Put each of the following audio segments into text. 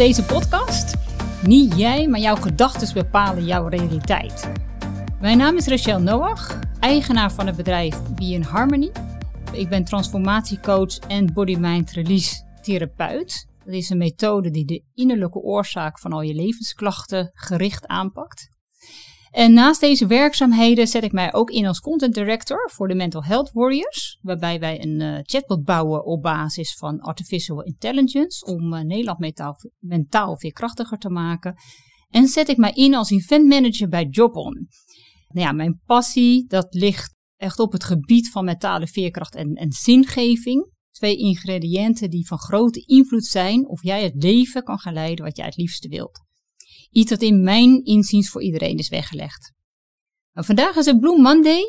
Deze podcast. Niet jij, maar jouw gedachten bepalen jouw realiteit. Mijn naam is Rachel Noach, eigenaar van het bedrijf Be in Harmony. Ik ben transformatiecoach en body-mind release therapeut. Dat is een methode die de innerlijke oorzaak van al je levensklachten gericht aanpakt. En naast deze werkzaamheden zet ik mij ook in als content director voor de Mental Health Warriors, waarbij wij een uh, chatbot bouwen op basis van artificial intelligence om uh, Nederland mentaal, mentaal veerkrachtiger te maken. En zet ik mij in als event manager bij JobOn. Nou ja, mijn passie dat ligt echt op het gebied van mentale veerkracht en, en zingeving. Twee ingrediënten die van grote invloed zijn of jij het leven kan gaan leiden wat jij het liefste wilt. Iets dat in mijn inziens voor iedereen is weggelegd. Nou, vandaag is het Blue Monday.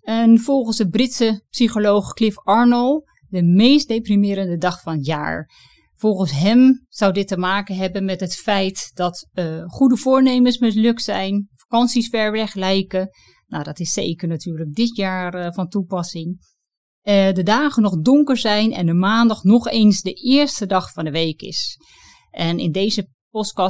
En volgens de Britse psycholoog Cliff Arnold de meest deprimerende dag van het jaar. Volgens hem zou dit te maken hebben met het feit dat uh, goede voornemens mislukt zijn, vakanties ver weg lijken. Nou, dat is zeker natuurlijk dit jaar uh, van toepassing. Uh, de dagen nog donker zijn en de maandag nog eens de eerste dag van de week is. En in deze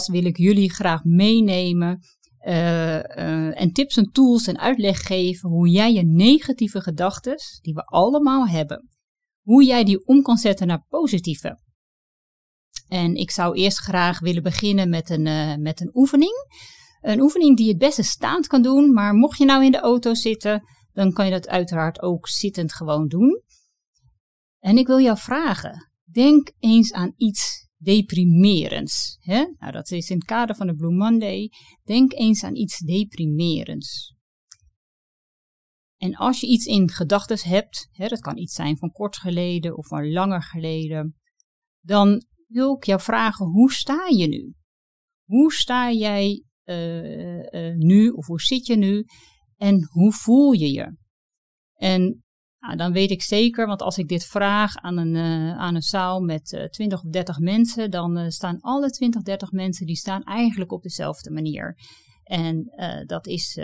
wil ik jullie graag meenemen uh, uh, en tips en tools en uitleg geven hoe jij je negatieve gedachten, die we allemaal hebben, hoe jij die om kan zetten naar positieve. En ik zou eerst graag willen beginnen met een, uh, met een oefening. Een oefening die je het beste staand kan doen, maar mocht je nou in de auto zitten, dan kan je dat uiteraard ook zittend gewoon doen. En ik wil jou vragen, denk eens aan iets deprimerends. Hè? Nou, dat is in het kader van de Blue Monday. Denk eens aan iets deprimerends. En als je iets in gedachten hebt, hè, dat kan iets zijn van kort geleden of van langer geleden, dan wil ik jou vragen, hoe sta je nu? Hoe sta jij uh, uh, nu of hoe zit je nu en hoe voel je je? En nou, dan weet ik zeker, want als ik dit vraag aan een, uh, aan een zaal met uh, 20 of 30 mensen, dan uh, staan alle 20, 30 mensen die staan eigenlijk op dezelfde manier. En dat is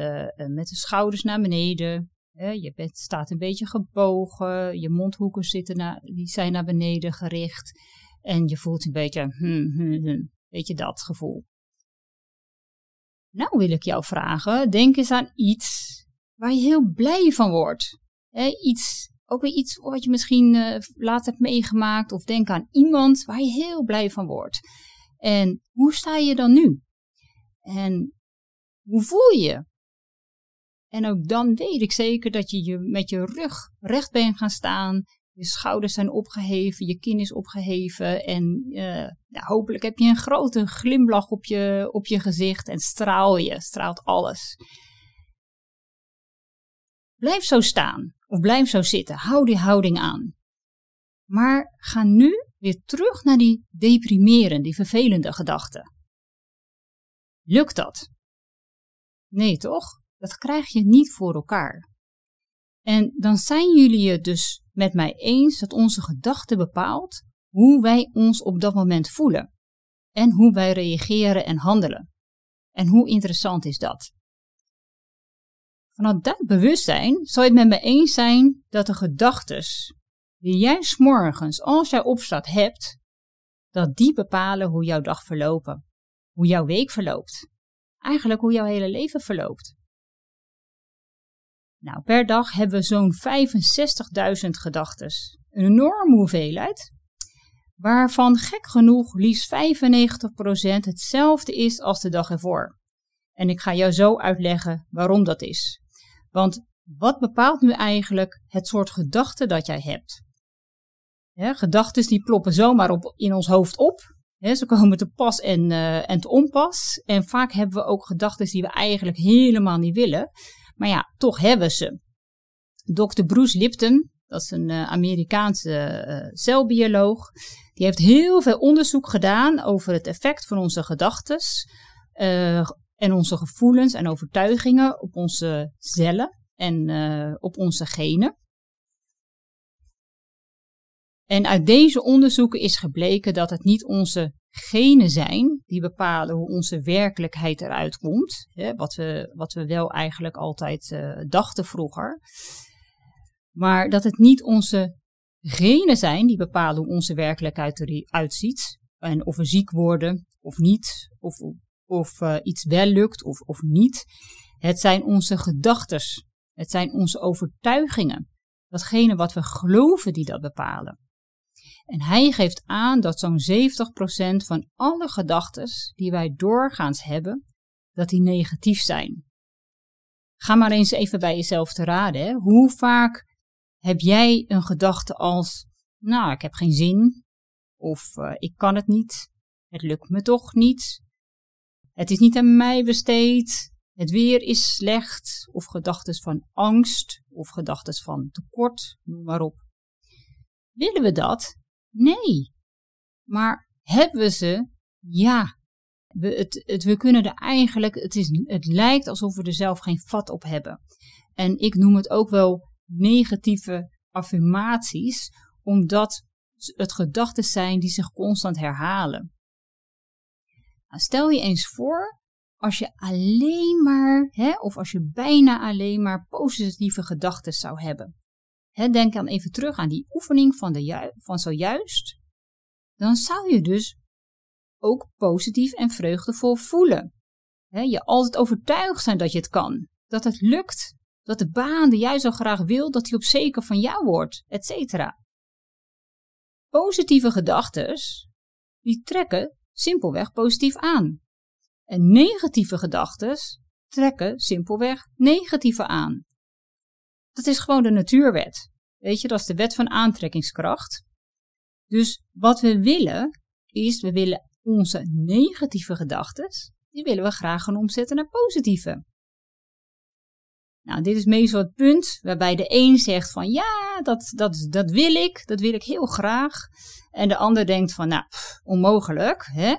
met de schouders naar beneden. je bent, staat een beetje gebogen, je mondhoeken zitten naar, die zijn naar beneden gericht. En je voelt een beetje, hmm, hmm, hmm, weet je dat gevoel. Nou wil ik jou vragen, denk eens aan iets waar je heel blij van wordt iets, ook weer iets wat je misschien uh, later hebt meegemaakt. Of denk aan iemand waar je heel blij van wordt. En hoe sta je dan nu? En hoe voel je? En ook dan weet ik zeker dat je, je met je rug recht bent gaan staan. Je schouders zijn opgeheven, je kin is opgeheven. En ja, hopelijk heb je een grote glimlach op je, op je gezicht en straal je, straalt alles. Blijf zo staan of blijf zo zitten. Hou die houding aan. Maar ga nu weer terug naar die deprimerende, die vervelende gedachten. Lukt dat? Nee, toch? Dat krijg je niet voor elkaar. En dan zijn jullie het dus met mij eens dat onze gedachte bepaalt hoe wij ons op dat moment voelen en hoe wij reageren en handelen. En hoe interessant is dat? Vanuit dat bewustzijn zal je het met me eens zijn dat de gedachten die jij s'morgens als jij opstaat hebt, dat die bepalen hoe jouw dag verlopen, hoe jouw week verloopt, eigenlijk hoe jouw hele leven verloopt. Nou, per dag hebben we zo'n 65.000 gedachten, een enorme hoeveelheid, waarvan gek genoeg liefst 95% hetzelfde is als de dag ervoor. En ik ga jou zo uitleggen waarom dat is. Want wat bepaalt nu eigenlijk het soort gedachten dat jij hebt? Gedachten die ploppen zomaar op, in ons hoofd op. ze komen te pas en, uh, en te onpas. En vaak hebben we ook gedachten die we eigenlijk helemaal niet willen. Maar ja, toch hebben ze. Dr. Bruce Lipton, dat is een uh, Amerikaanse uh, celbioloog, die heeft heel veel onderzoek gedaan over het effect van onze gedachten en onze gevoelens en overtuigingen op onze cellen en uh, op onze genen. En uit deze onderzoeken is gebleken dat het niet onze genen zijn die bepalen hoe onze werkelijkheid eruit komt. Hè, wat, we, wat we wel eigenlijk altijd uh, dachten vroeger. Maar dat het niet onze genen zijn die bepalen hoe onze werkelijkheid eruit ziet. En of we ziek worden of niet, of, of uh, iets wel lukt of, of niet. Het zijn onze gedachten. Het zijn onze overtuigingen. Datgene wat we geloven die dat bepalen. En hij geeft aan dat zo'n 70% van alle gedachten die wij doorgaans hebben, dat die negatief zijn. Ga maar eens even bij jezelf te raden. Hè? Hoe vaak heb jij een gedachte als, nou, ik heb geen zin, of uh, ik kan het niet, het lukt me toch niet, het is niet aan mij besteed, het weer is slecht, of gedachten van angst, of gedachten van tekort, noem maar op. Willen we dat? Nee. Maar hebben we ze? Ja. We, het, we kunnen er eigenlijk, het, is, het lijkt alsof we er zelf geen vat op hebben. En ik noem het ook wel negatieve affirmaties, omdat het gedachten zijn die zich constant herhalen. Nou, stel je eens voor als je alleen maar, hè, of als je bijna alleen maar positieve gedachten zou hebben. Hè, denk dan even terug aan die oefening van, de van zojuist. Dan zou je dus ook positief en vreugdevol voelen. Hè, je altijd overtuigd zijn dat je het kan, dat het lukt, dat de baan die jij zo graag wil, dat die op zeker van jou wordt, etc. Positieve gedachten, die trekken simpelweg positief aan. En negatieve gedachten trekken simpelweg negatieve aan. Dat is gewoon de natuurwet. Weet je, dat is de wet van aantrekkingskracht. Dus wat we willen, is we willen onze negatieve gedachten, die willen we graag gaan omzetten naar positieve. Nou, dit is meestal het punt waarbij de een zegt van ja, dat, dat, dat wil ik, dat wil ik heel graag. En de ander denkt van nou, onmogelijk. Hè?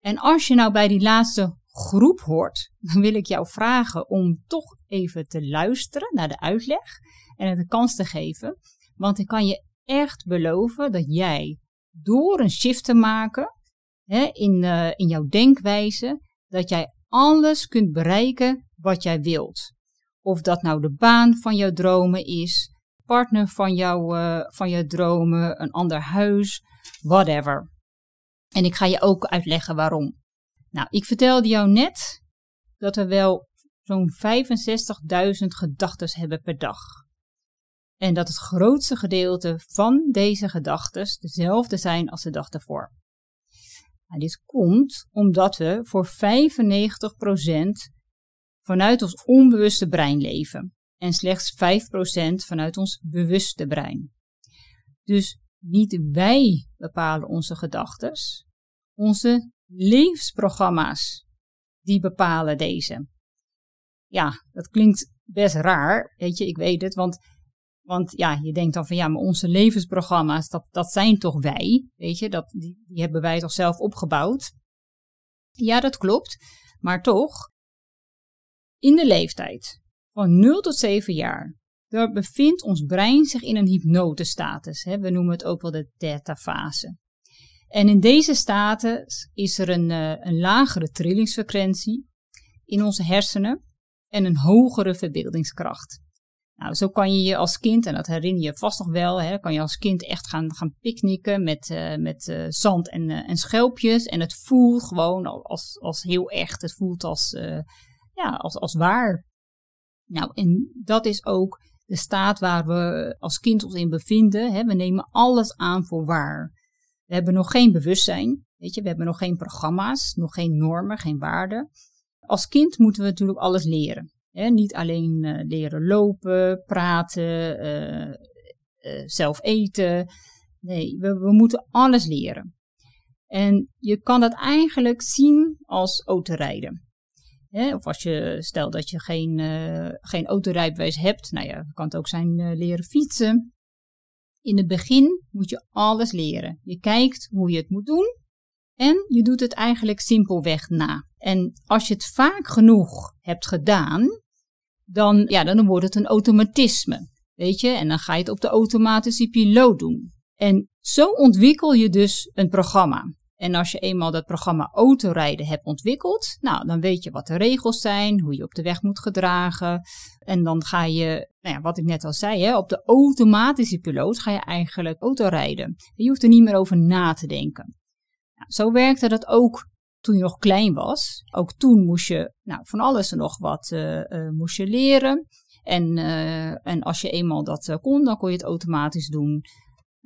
En als je nou bij die laatste groep hoort, dan wil ik jou vragen om toch even te luisteren naar de uitleg en het de kans te geven. Want ik kan je echt beloven dat jij door een shift te maken hè, in, uh, in jouw denkwijze, dat jij alles kunt bereiken wat jij wilt. Of dat nou de baan van jouw dromen is, partner van, jou, uh, van jouw dromen, een ander huis, whatever. En ik ga je ook uitleggen waarom. Nou, ik vertelde jou net dat we wel zo'n 65.000 gedachten hebben per dag. En dat het grootste gedeelte van deze gedachten dezelfde zijn als de dag ervoor. Nou, dit komt omdat we voor 95% vanuit ons onbewuste brein leven en slechts 5% vanuit ons bewuste brein. Dus niet wij bepalen onze gedachten, onze levensprogramma's die bepalen deze. Ja, dat klinkt best raar, weet je, ik weet het, want, want ja, je denkt dan van ja, maar onze levensprogramma's, dat, dat zijn toch wij, weet je, dat, die, die hebben wij toch zelf opgebouwd. Ja, dat klopt, maar toch, in de leeftijd van 0 tot 7 jaar, daar bevindt ons brein zich in een hypnosestatus. We noemen het ook wel de theta-fase. En in deze status is er een, uh, een lagere trillingsfrequentie in onze hersenen en een hogere verbeeldingskracht. Nou, zo kan je je als kind, en dat herinner je vast nog wel, hè, kan je als kind echt gaan, gaan picknicken met, uh, met uh, zand en, en schelpjes. En het voelt gewoon als, als heel echt. Het voelt als, ja, als, als waar. Nou, en dat is ook de staat waar we als kind ons in bevinden. Hè. We nemen alles aan voor waar. We hebben nog geen bewustzijn, weet je, we hebben nog geen programma's, nog geen normen, geen waarden. Als kind moeten we natuurlijk alles leren. Hè. Niet alleen uh, leren lopen, praten, uh, uh, zelf eten. Nee, we, we moeten alles leren. En je kan dat eigenlijk zien als autorijden. Of als je, stel dat je geen, uh, geen autorijbewijs hebt, nou ja, kan het ook zijn uh, leren fietsen. In het begin moet je alles leren. Je kijkt hoe je het moet doen en je doet het eigenlijk simpelweg na. En als je het vaak genoeg hebt gedaan, dan, ja, dan wordt het een automatisme. Weet je, en dan ga je het op de automatische piloot doen. En zo ontwikkel je dus een programma. En als je eenmaal dat programma autorijden hebt ontwikkeld, nou, dan weet je wat de regels zijn, hoe je op de weg moet gedragen. En dan ga je, nou ja, wat ik net al zei, hè, op de automatische piloot ga je eigenlijk autorijden. Je hoeft er niet meer over na te denken. zo werkte dat ook toen je nog klein was. Ook toen moest je nou, van alles en nog wat uh, moest je leren. En, uh, en als je eenmaal dat kon, dan kon je het automatisch doen.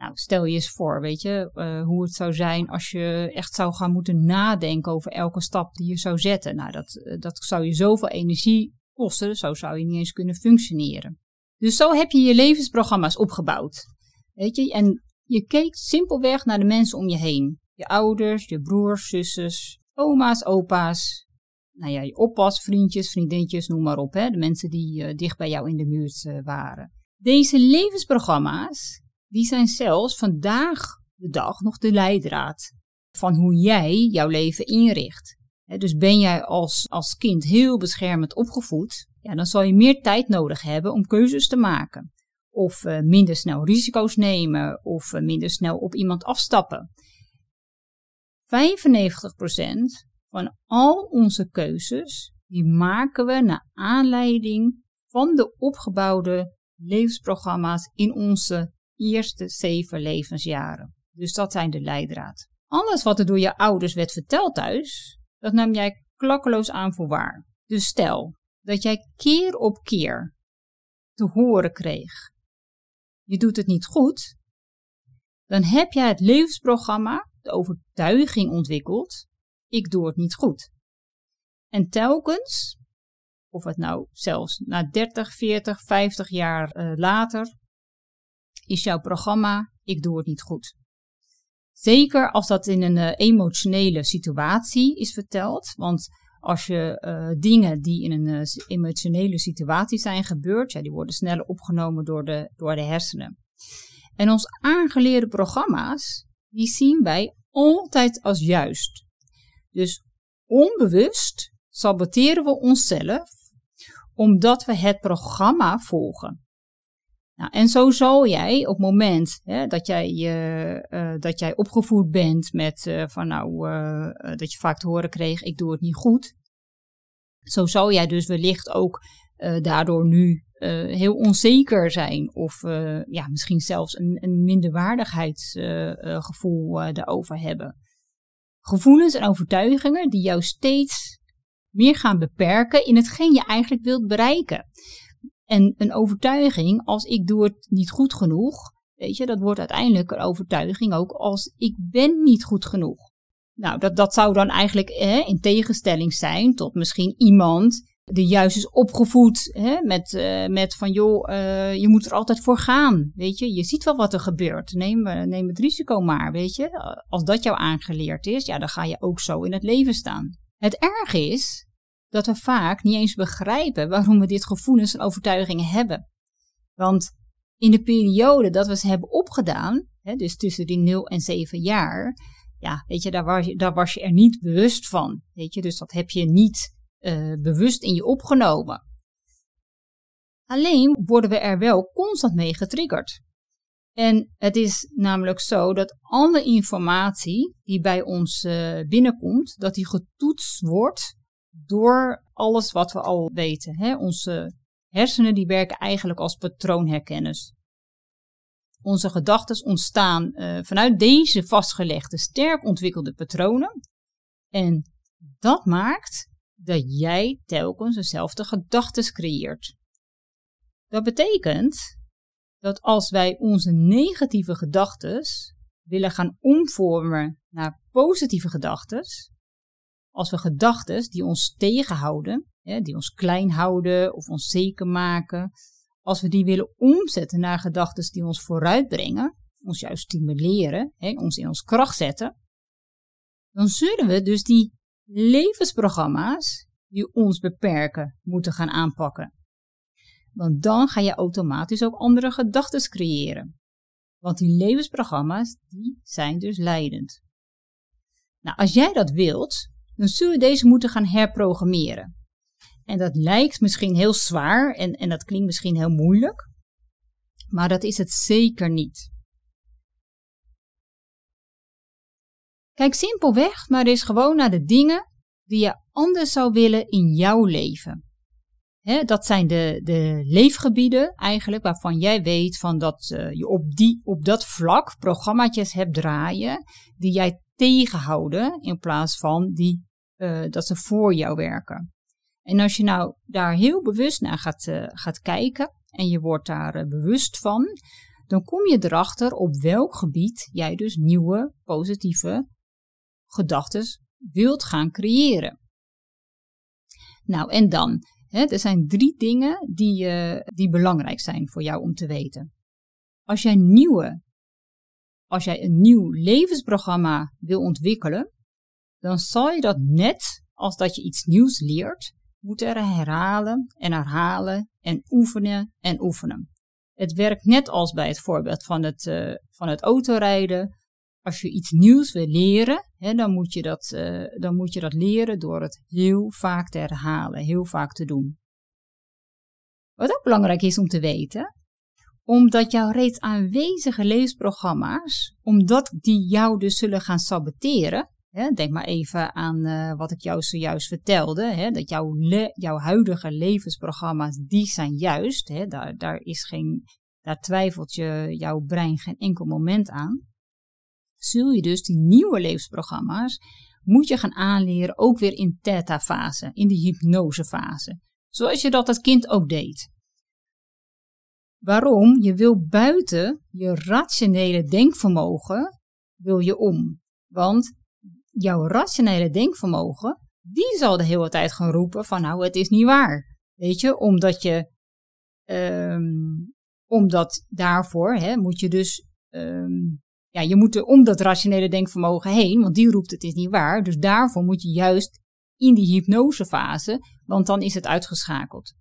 Nou, stel je eens voor, weet je, hoe het zou zijn als je echt zou gaan moeten nadenken over elke stap die je zou zetten. Nou, dat, dat zou je zoveel energie kosten, zo zou je niet eens kunnen functioneren. Dus zo heb je je levensprogramma's opgebouwd. Weet je, en je keek simpelweg naar de mensen om je heen. Je ouders, je broers, zusters, oma's, opa's. Nou ja, je oppas, vriendjes, vriendinnetjes, noem maar op. Hè? De mensen die uh, dicht bij jou in de buurt waren. Deze levensprogramma's, die zijn zelfs vandaag de dag nog de leidraad van hoe jij jouw leven inricht. dus ben jij als, als kind heel beschermend opgevoed, ja, dan zal je meer tijd nodig hebben om keuzes te maken. Of uh, minder snel risico's nemen, of minder snel op iemand afstappen. 95% van al onze keuzes, die maken we naar aanleiding van de opgebouwde levensprogramma's in onze eerste zeven levensjaren. Dus dat zijn de leidraad. Alles wat er door je ouders werd verteld thuis, dat nam jij klakkeloos aan voor waar. Dus stel dat jij keer op keer te horen kreeg: je doet het niet goed, dan heb jij het levensprogramma de overtuiging ontwikkeld: ik doe het niet goed. En telkens, of het nou zelfs na 30, 40, 50 jaar uh, later, is jouw programma: ik doe het niet goed. Zeker als dat in een uh, emotionele situatie is verteld. Want als je uh, dingen die in een emotionele situatie zijn gebeurd, ja, die worden sneller opgenomen door de, door de hersenen. En ons aangeleerde programma's, die zien wij altijd als juist. Dus onbewust saboteren we onszelf omdat we het programma volgen. Nou, en zo zal jij op het moment hè, dat, jij, uh, dat jij opgevoed bent met uh, van nou, uh, dat je vaak te horen kreeg, ik doe het niet goed. Zo zal jij dus wellicht ook daardoor nu heel onzeker zijn of ja, misschien zelfs een, een minderwaardigheidsgevoel daarover hebben. Gevoelens en overtuigingen die jou steeds meer gaan beperken in hetgeen je eigenlijk wilt bereiken. En een overtuiging als ik doe het niet goed genoeg, weet je, dat wordt uiteindelijk een overtuiging ook als ik ben niet goed genoeg. Nou, dat, dat zou dan eigenlijk in tegenstelling zijn tot misschien iemand die juist is opgevoed hè, met, uh, met van joh, uh, je moet er altijd voor gaan. Weet je, je ziet wel wat er gebeurt. Neem, uh, neem het risico maar, weet je. Als dat jou aangeleerd is, ja, dan ga je ook zo in het leven staan. Het erg is dat we vaak niet eens begrijpen waarom we dit gevoelens en overtuigingen hebben. Want in de periode dat we ze hebben opgedaan, hè, dus tussen die 0 en 7 jaar, ja, weet je, daar was je, daar was je er niet bewust van. Weet je, dus dat heb je niet uh, bewust in je opgenomen. Alleen worden we er wel constant mee getriggerd. En het is namelijk zo dat alle informatie die bij ons uh, binnenkomt, dat die getoetst wordt door alles wat we al weten. Hè? Onze hersenen die werken eigenlijk als patroonherkenners. Onze gedachten ontstaan uh, vanuit deze vastgelegde, sterk ontwikkelde patronen. En dat maakt dat jij telkens dezelfde gedachten creëert. Dat betekent dat als wij onze negatieve gedachten willen gaan omvormen naar positieve gedachten, als we gedachten die ons tegenhouden, die ons klein houden of ons zeker maken, als we die willen omzetten naar gedachten die ons vooruitbrengen, ons juist stimuleren, ons in ons kracht zetten, dan zullen we dus die levensprogramma's die ons beperken moeten gaan aanpakken. Want dan ga je automatisch ook andere gedachten creëren. Want die levensprogramma's, die zijn dus leidend. Nou, als jij dat wilt, dan zul je deze moeten gaan herprogrammeren. En dat lijkt misschien heel zwaar en, en dat klinkt misschien heel moeilijk, maar dat is het zeker niet. Kijk simpelweg maar eens gewoon naar de dingen die je anders zou willen in jouw leven. dat zijn de, de leefgebieden eigenlijk waarvan jij weet van dat uh, je op, die, op dat vlak programmaatjes hebt draaien die jij tegenhouden in plaats van die, uh, dat ze voor jou werken. En als je nou daar heel bewust naar gaat, uh, gaat kijken en je wordt daar uh, bewust van, dan kom je erachter op welk gebied jij dus nieuwe positieve gedachten wilt gaan creëren. Nou, en dan, hè, er zijn drie dingen die, die belangrijk zijn voor jou om te weten. Als jij nieuwe, als jij een nieuw levensprogramma wil ontwikkelen, dan zal je dat net als dat je iets nieuws leert, moeten herhalen en herhalen en oefenen en oefenen. Het werkt net als bij het voorbeeld van het, uh, van het autorijden. Als je iets nieuws wil leren, hè, dan, moet je dat, uh, dan moet je dat leren door het heel vaak te herhalen, heel vaak te doen. Wat ook belangrijk is om te weten, omdat jouw reeds aanwezige leesprogramma's, omdat die jou dus zullen gaan saboteren, denk maar even aan uh, wat ik jou zojuist vertelde, hè, dat jouw, jouw huidige levensprogramma's, die zijn juist, hè, daar, daar, is geen, daar twijfelt je, jouw brein geen enkel moment aan zul je dus die nieuwe levensprogramma's moet je gaan aanleren ook weer in theta-fase, in die hypnosefase. Zoals je dat als kind ook deed. Waarom? Je wil buiten je rationele denkvermogen wil je om. Want jouw rationele denkvermogen, die zal de hele tijd gaan roepen van nou, het is niet waar. Weet je, omdat je, um, omdat daarvoor hè, moet je dus um, ja, je moet er om dat rationele denkvermogen heen, want die roept het is niet waar. Dus daarvoor moet je juist in die hypnosefase, want dan is het uitgeschakeld.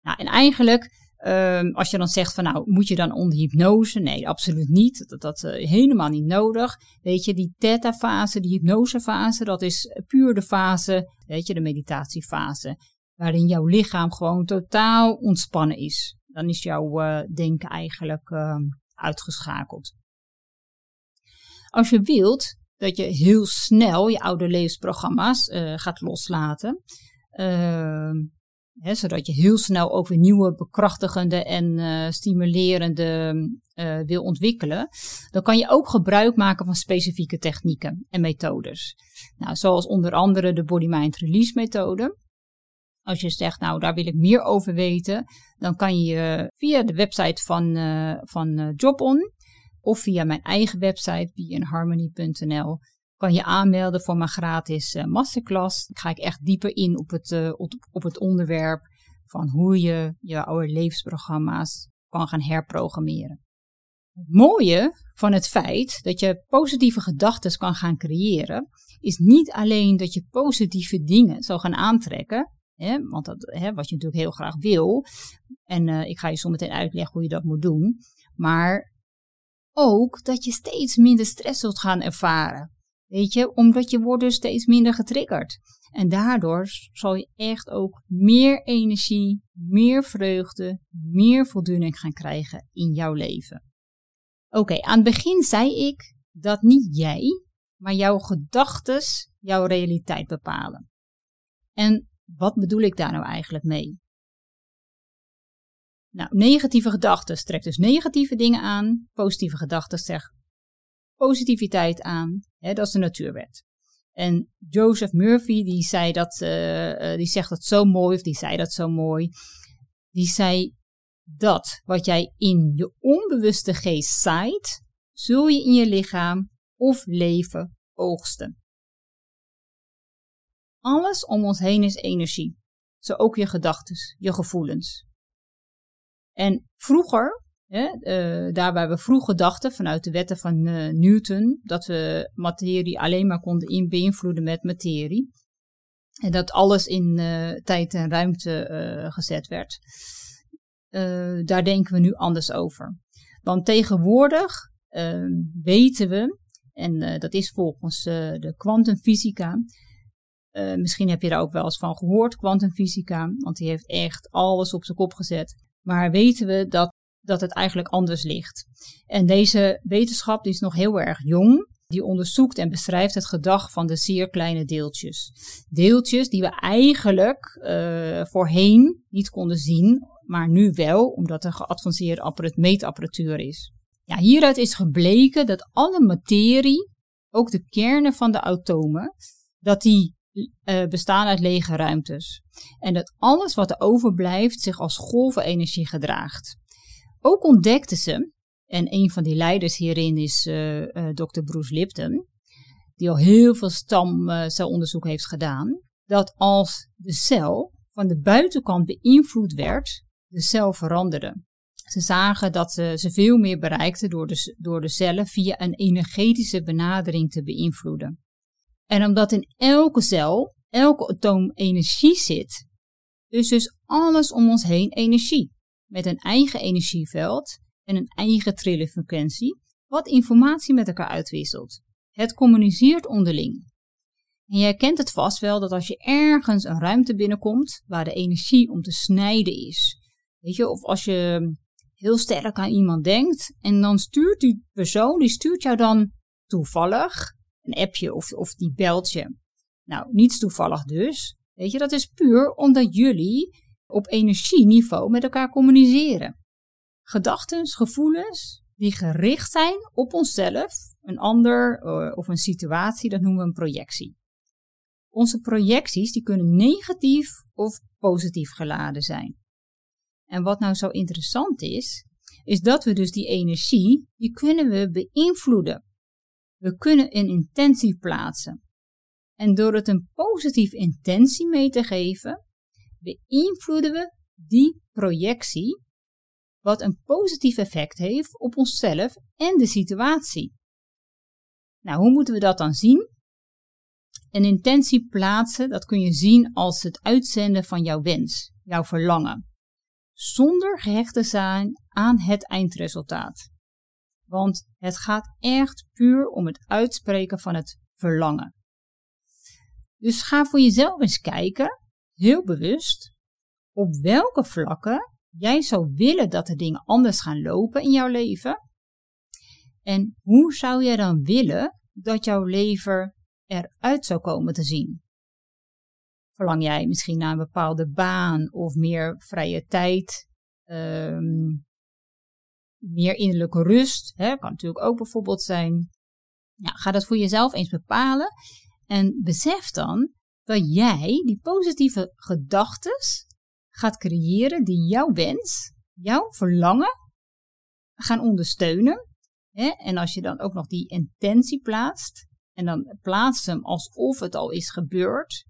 Nou, en eigenlijk, um, als je dan zegt van nou, moet je dan onder hypnose? Nee, absoluut niet. Dat, dat uh, helemaal niet nodig. Weet je, die theta-fase, die hypnosefase, dat is puur de fase, weet je, de meditatiefase, waarin jouw lichaam gewoon totaal ontspannen is. Dan is jouw uh, denken eigenlijk uh, uitgeschakeld. Als je wilt dat je heel snel je oude levensprogramma's uh, gaat loslaten, uh, zodat je heel snel ook weer nieuwe bekrachtigende en uh, stimulerende uh, wil ontwikkelen, dan kan je ook gebruik maken van specifieke technieken en methodes. Nou, zoals onder andere de Body Mind Release methode. Als je zegt, nou daar wil ik meer over weten, dan kan je via de website van, van JobOn of via mijn eigen website beinharmony.nl kan je aanmelden voor mijn gratis uh, masterclass. Ga ik echt dieper in op het, uh, op, op, het onderwerp van hoe je je oude levensprogramma's kan gaan herprogrammeren. Het mooie van het feit dat je positieve gedachten kan gaan creëren, is niet alleen dat je positieve dingen zal gaan aantrekken, hè, want dat, hè, wat je natuurlijk heel graag wil, en uh, ik ga je zo meteen uitleggen hoe je dat moet doen, maar ook dat je steeds minder stress zult gaan ervaren. Weet je, omdat je wordt dus steeds minder getriggerd. En daardoor zal je echt ook meer energie, meer vreugde, meer voldoening gaan krijgen in jouw leven. Oké, aan het begin zei ik dat niet jij, maar jouw gedachten jouw realiteit bepalen. En wat bedoel ik daar nou eigenlijk mee? Nou, negatieve gedachten trekt dus negatieve dingen aan. Positieve gedachten positiviteit aan. Hè, dat is de natuurwet. En Joseph Murphy, die, zei dat, uh, die zegt dat zo mooi, of die zei dat zo mooi. Die zei dat wat jij in je onbewuste geest zaait, zul je in je lichaam of leven oogsten. Alles om ons heen is energie. Zo ook je gedachten, je gevoelens. En vroeger, uh, daarbij we vroeger dachten vanuit de wetten van uh, Newton dat we materie alleen maar konden beïnvloeden met materie. En dat alles in uh, tijd en ruimte gezet werd. daar denken we nu anders over. Want tegenwoordig ehm, weten we, en dat is volgens de kwantumfysica, misschien heb je daar ook wel eens van gehoord, kwantumfysica, want die heeft echt alles op zijn kop gezet. Maar weten we dat, dat het eigenlijk anders ligt. En deze wetenschap die is nog heel erg jong. Die onderzoekt en beschrijft het gedrag van de zeer kleine deeltjes. Deeltjes die we eigenlijk uh, voorheen niet konden zien, maar nu wel, omdat er geavanceerde meetapparatuur is. Ja, hieruit is gebleken dat alle materie ook de kernen van de atomen, dat die uh, bestaan uit lege ruimtes. En dat alles wat er overblijft zich als golvenenergie gedraagt. Ook ontdekten ze, en een van die leiders hierin is uh, uh, Dr. Bruce Lipton, die al heel veel stamcelonderzoek heeft gedaan, dat als de cel van de buitenkant beïnvloed werd, de cel veranderde. Ze zagen dat ze, ze veel meer bereikten door de, door de cellen via een energetische benadering te beïnvloeden. En omdat in elke cel, elke atoom energie zit, is dus alles om ons heen energie. Met een eigen energieveld en een eigen trillenfrequentie, wat informatie met elkaar uitwisselt. Het communiceert onderling. En jij kent het vast wel dat als je ergens een ruimte binnenkomt waar de energie om te snijden is. Weet je, of als je heel sterk aan iemand denkt en dan stuurt die persoon, die stuurt jou dan toevallig een appje of, of die belt je. Nou, niets toevallig dus. Weet je, dat is puur omdat jullie op energieniveau met elkaar communiceren. Gedachten, gevoelens die gericht zijn op onszelf, een ander eh, of een situatie, dat noemen we een projectie. Onze projecties die kunnen negatief of positief geladen zijn. En wat nou zo interessant is, is dat we dus die energie, die kunnen we beïnvloeden. We kunnen een intentie plaatsen. En door het een positieve intentie mee te geven, beïnvloeden we die projectie, wat een positief effect heeft op onszelf en de situatie. Nou, hoe moeten we dat dan zien? Een intentie plaatsen, dat kun je zien als het uitzenden van jouw wens, jouw verlangen, zonder gehecht te zijn aan het eindresultaat. Want het gaat echt puur om het uitspreken van het verlangen. Dus ga voor jezelf eens kijken, heel bewust, op welke vlakken jij zou willen dat de dingen anders gaan lopen in jouw leven. En hoe zou jij dan willen dat jouw leven eruit zou komen te zien? Verlang jij misschien naar een bepaalde baan of meer vrije tijd? Um, meer innerlijke rust. Hè, kan natuurlijk ook bijvoorbeeld zijn. Ja, ga dat voor jezelf eens bepalen. En besef dan dat jij die positieve gedachten gaat creëren die jouw wens, jouw verlangen gaan ondersteunen. Hè? En als je dan ook nog die intentie plaatst, en dan plaatst hem alsof het al is gebeurd,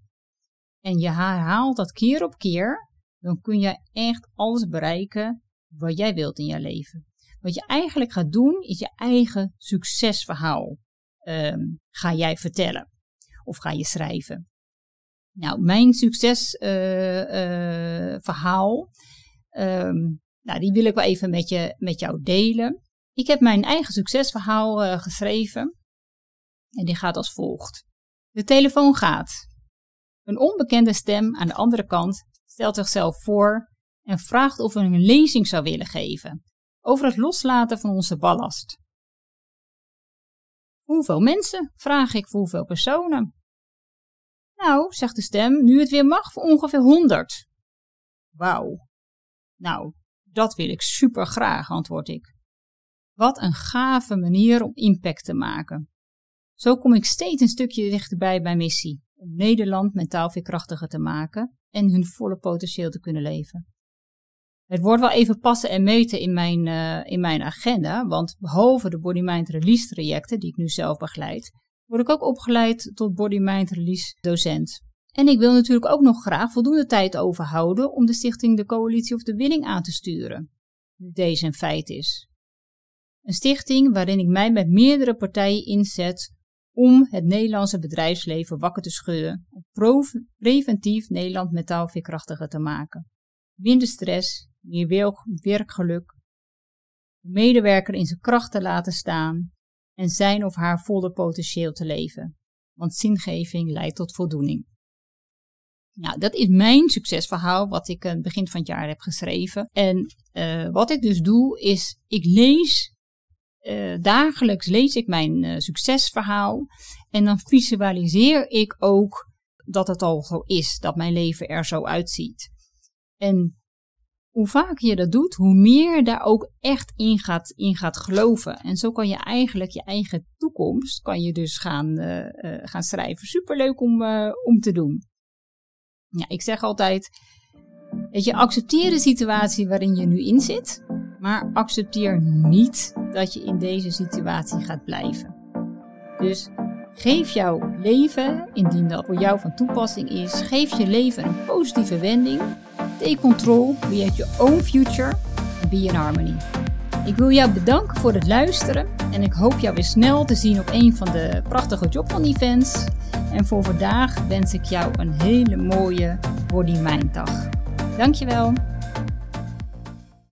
en je herhaalt dat keer op keer, dan kun je echt alles bereiken wat jij wilt in je leven. Wat je eigenlijk gaat doen, is je eigen succesverhaal um, ga jij vertellen. Of ga je schrijven. Nou, mijn succesverhaal, uh, uh, um, nou, die wil ik wel even met, je, met jou delen. Ik heb mijn eigen succesverhaal uh, geschreven. En die gaat als volgt. De telefoon gaat. Een onbekende stem aan de andere kant stelt zichzelf voor en vraagt of we een lezing zou willen geven over het loslaten van onze ballast. Hoeveel mensen? vraag ik voor hoeveel personen. Nou, zegt de stem, nu het weer mag voor ongeveer 100. Wauw. Nou, dat wil ik super graag, antwoord ik. Wat een gave manier om impact te maken. Zo kom ik steeds een stukje dichterbij bij missie, om Nederland mentaal veerkrachtiger te maken en hun volle potentieel te kunnen leven. Het wordt wel even passen en meten in mijn, uh, in mijn agenda, want behalve de Body Mind Release trajecten, die ik nu zelf begeleid, word ik ook opgeleid tot Body Mind Release docent. En ik wil natuurlijk ook nog graag voldoende tijd overhouden om de stichting De Coalitie of de Winning aan te sturen, nu deze een feit is. Een stichting waarin ik mij met meerdere partijen inzet om het Nederlandse bedrijfsleven wakker te schudden, om preventief Nederland mentaal veerkrachtiger te maken. Minder stress, meer werkgeluk, de medewerker in zijn kracht te laten staan en zijn of haar volle potentieel te leven. Want zingeving leidt tot voldoening. Nou, dat is mijn succesverhaal wat ik aan het begin van het jaar heb geschreven. En uh, wat ik dus doe is, ik lees, uh, dagelijks lees ik mijn succesverhaal en dan visualiseer ik ook dat het al zo is, dat mijn leven er zo uitziet. En hoe vaker je dat doet, hoe meer je daar ook echt in gaat, in gaat geloven. En zo kan je eigenlijk je eigen toekomst kan je dus gaan, uh, uh, gaan schrijven. Superleuk om, uh, om te doen. Ja, ik zeg altijd, weet je, accepteer de situatie waarin je nu in zit, maar accepteer niet dat je in deze situatie gaat blijven. Dus geef jouw leven, indien dat voor jou van toepassing is, geef je leven een positieve wending Take control, create your own future be in harmony. Ik wil jou bedanken voor het luisteren en ik hoop jou weer snel te zien op een van de prachtige Jobman events. En voor vandaag wens ik jou een hele mooie Body Mind dag. Dankjewel.